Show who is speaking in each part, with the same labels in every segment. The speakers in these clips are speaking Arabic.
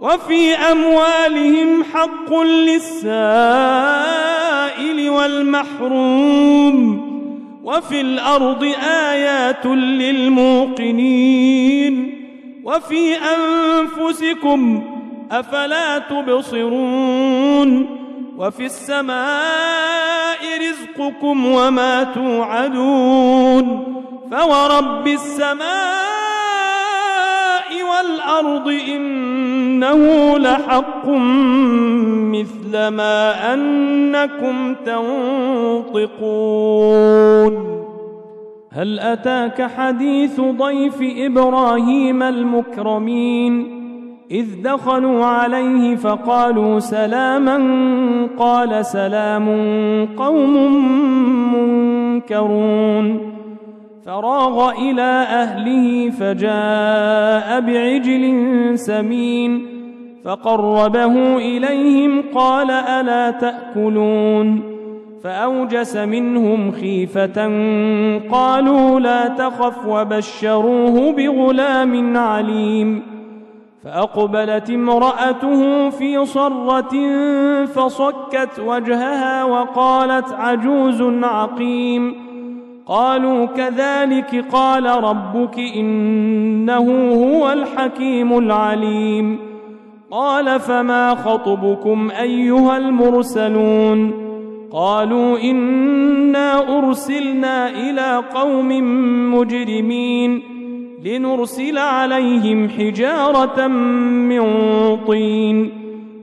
Speaker 1: وفي أموالهم حق للسائل والمحروم وفي الأرض آيات للموقنين وفي أنفسكم أفلا تبصرون وفي السماء رزقكم وما توعدون فورب السماء والأرض إنه لحق مثل ما أنكم تنطقون. هل أتاك حديث ضيف إبراهيم المكرمين؟ إذ دخلوا عليه فقالوا سلاما قال سلام قوم منكرون. فراغ إلى أهله فجاء بعجل سمين فقربه إليهم قال ألا تأكلون فأوجس منهم خيفة قالوا لا تخف وبشروه بغلام عليم فأقبلت امرأته في صرة فصكت وجهها وقالت عجوز عقيم قالوا كذلك قال ربك إنه هو الحكيم العليم. قال فما خطبكم أيها المرسلون؟ قالوا إنا أرسلنا إلى قوم مجرمين لنرسل عليهم حجارة من طين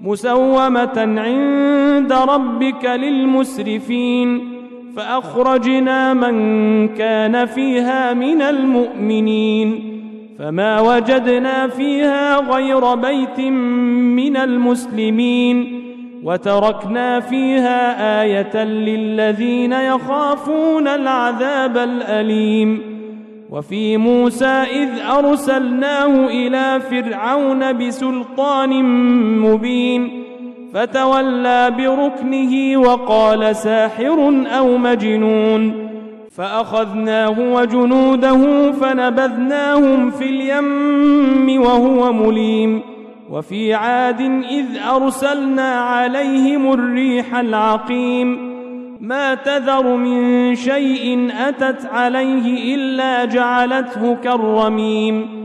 Speaker 1: مسومة عند ربك للمسرفين. فأخرجنا من كان فيها من المؤمنين فما وجدنا فيها غير بيت من المسلمين وتركنا فيها آية للذين يخافون العذاب الأليم وفي موسى إذ أرسلناه إلى فرعون بسلطان مبين فتولى بركنه وقال ساحر أو مجنون فأخذناه وجنوده فنبذناهم في اليم وهو مليم وفي عاد إذ أرسلنا عليهم الريح العقيم ما تذر من شيء أتت عليه إلا جعلته كالرميم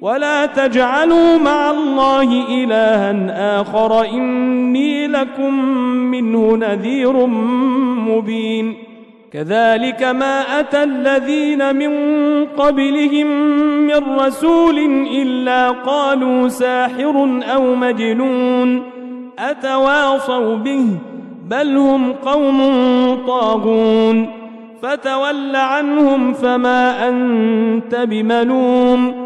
Speaker 1: ولا تجعلوا مع الله إلها آخر إني لكم منه نذير مبين. كذلك ما أتى الذين من قبلهم من رسول إلا قالوا ساحر أو مجنون. أتواصوا به بل هم قوم طاغون. فتول عنهم فما أنت بملوم.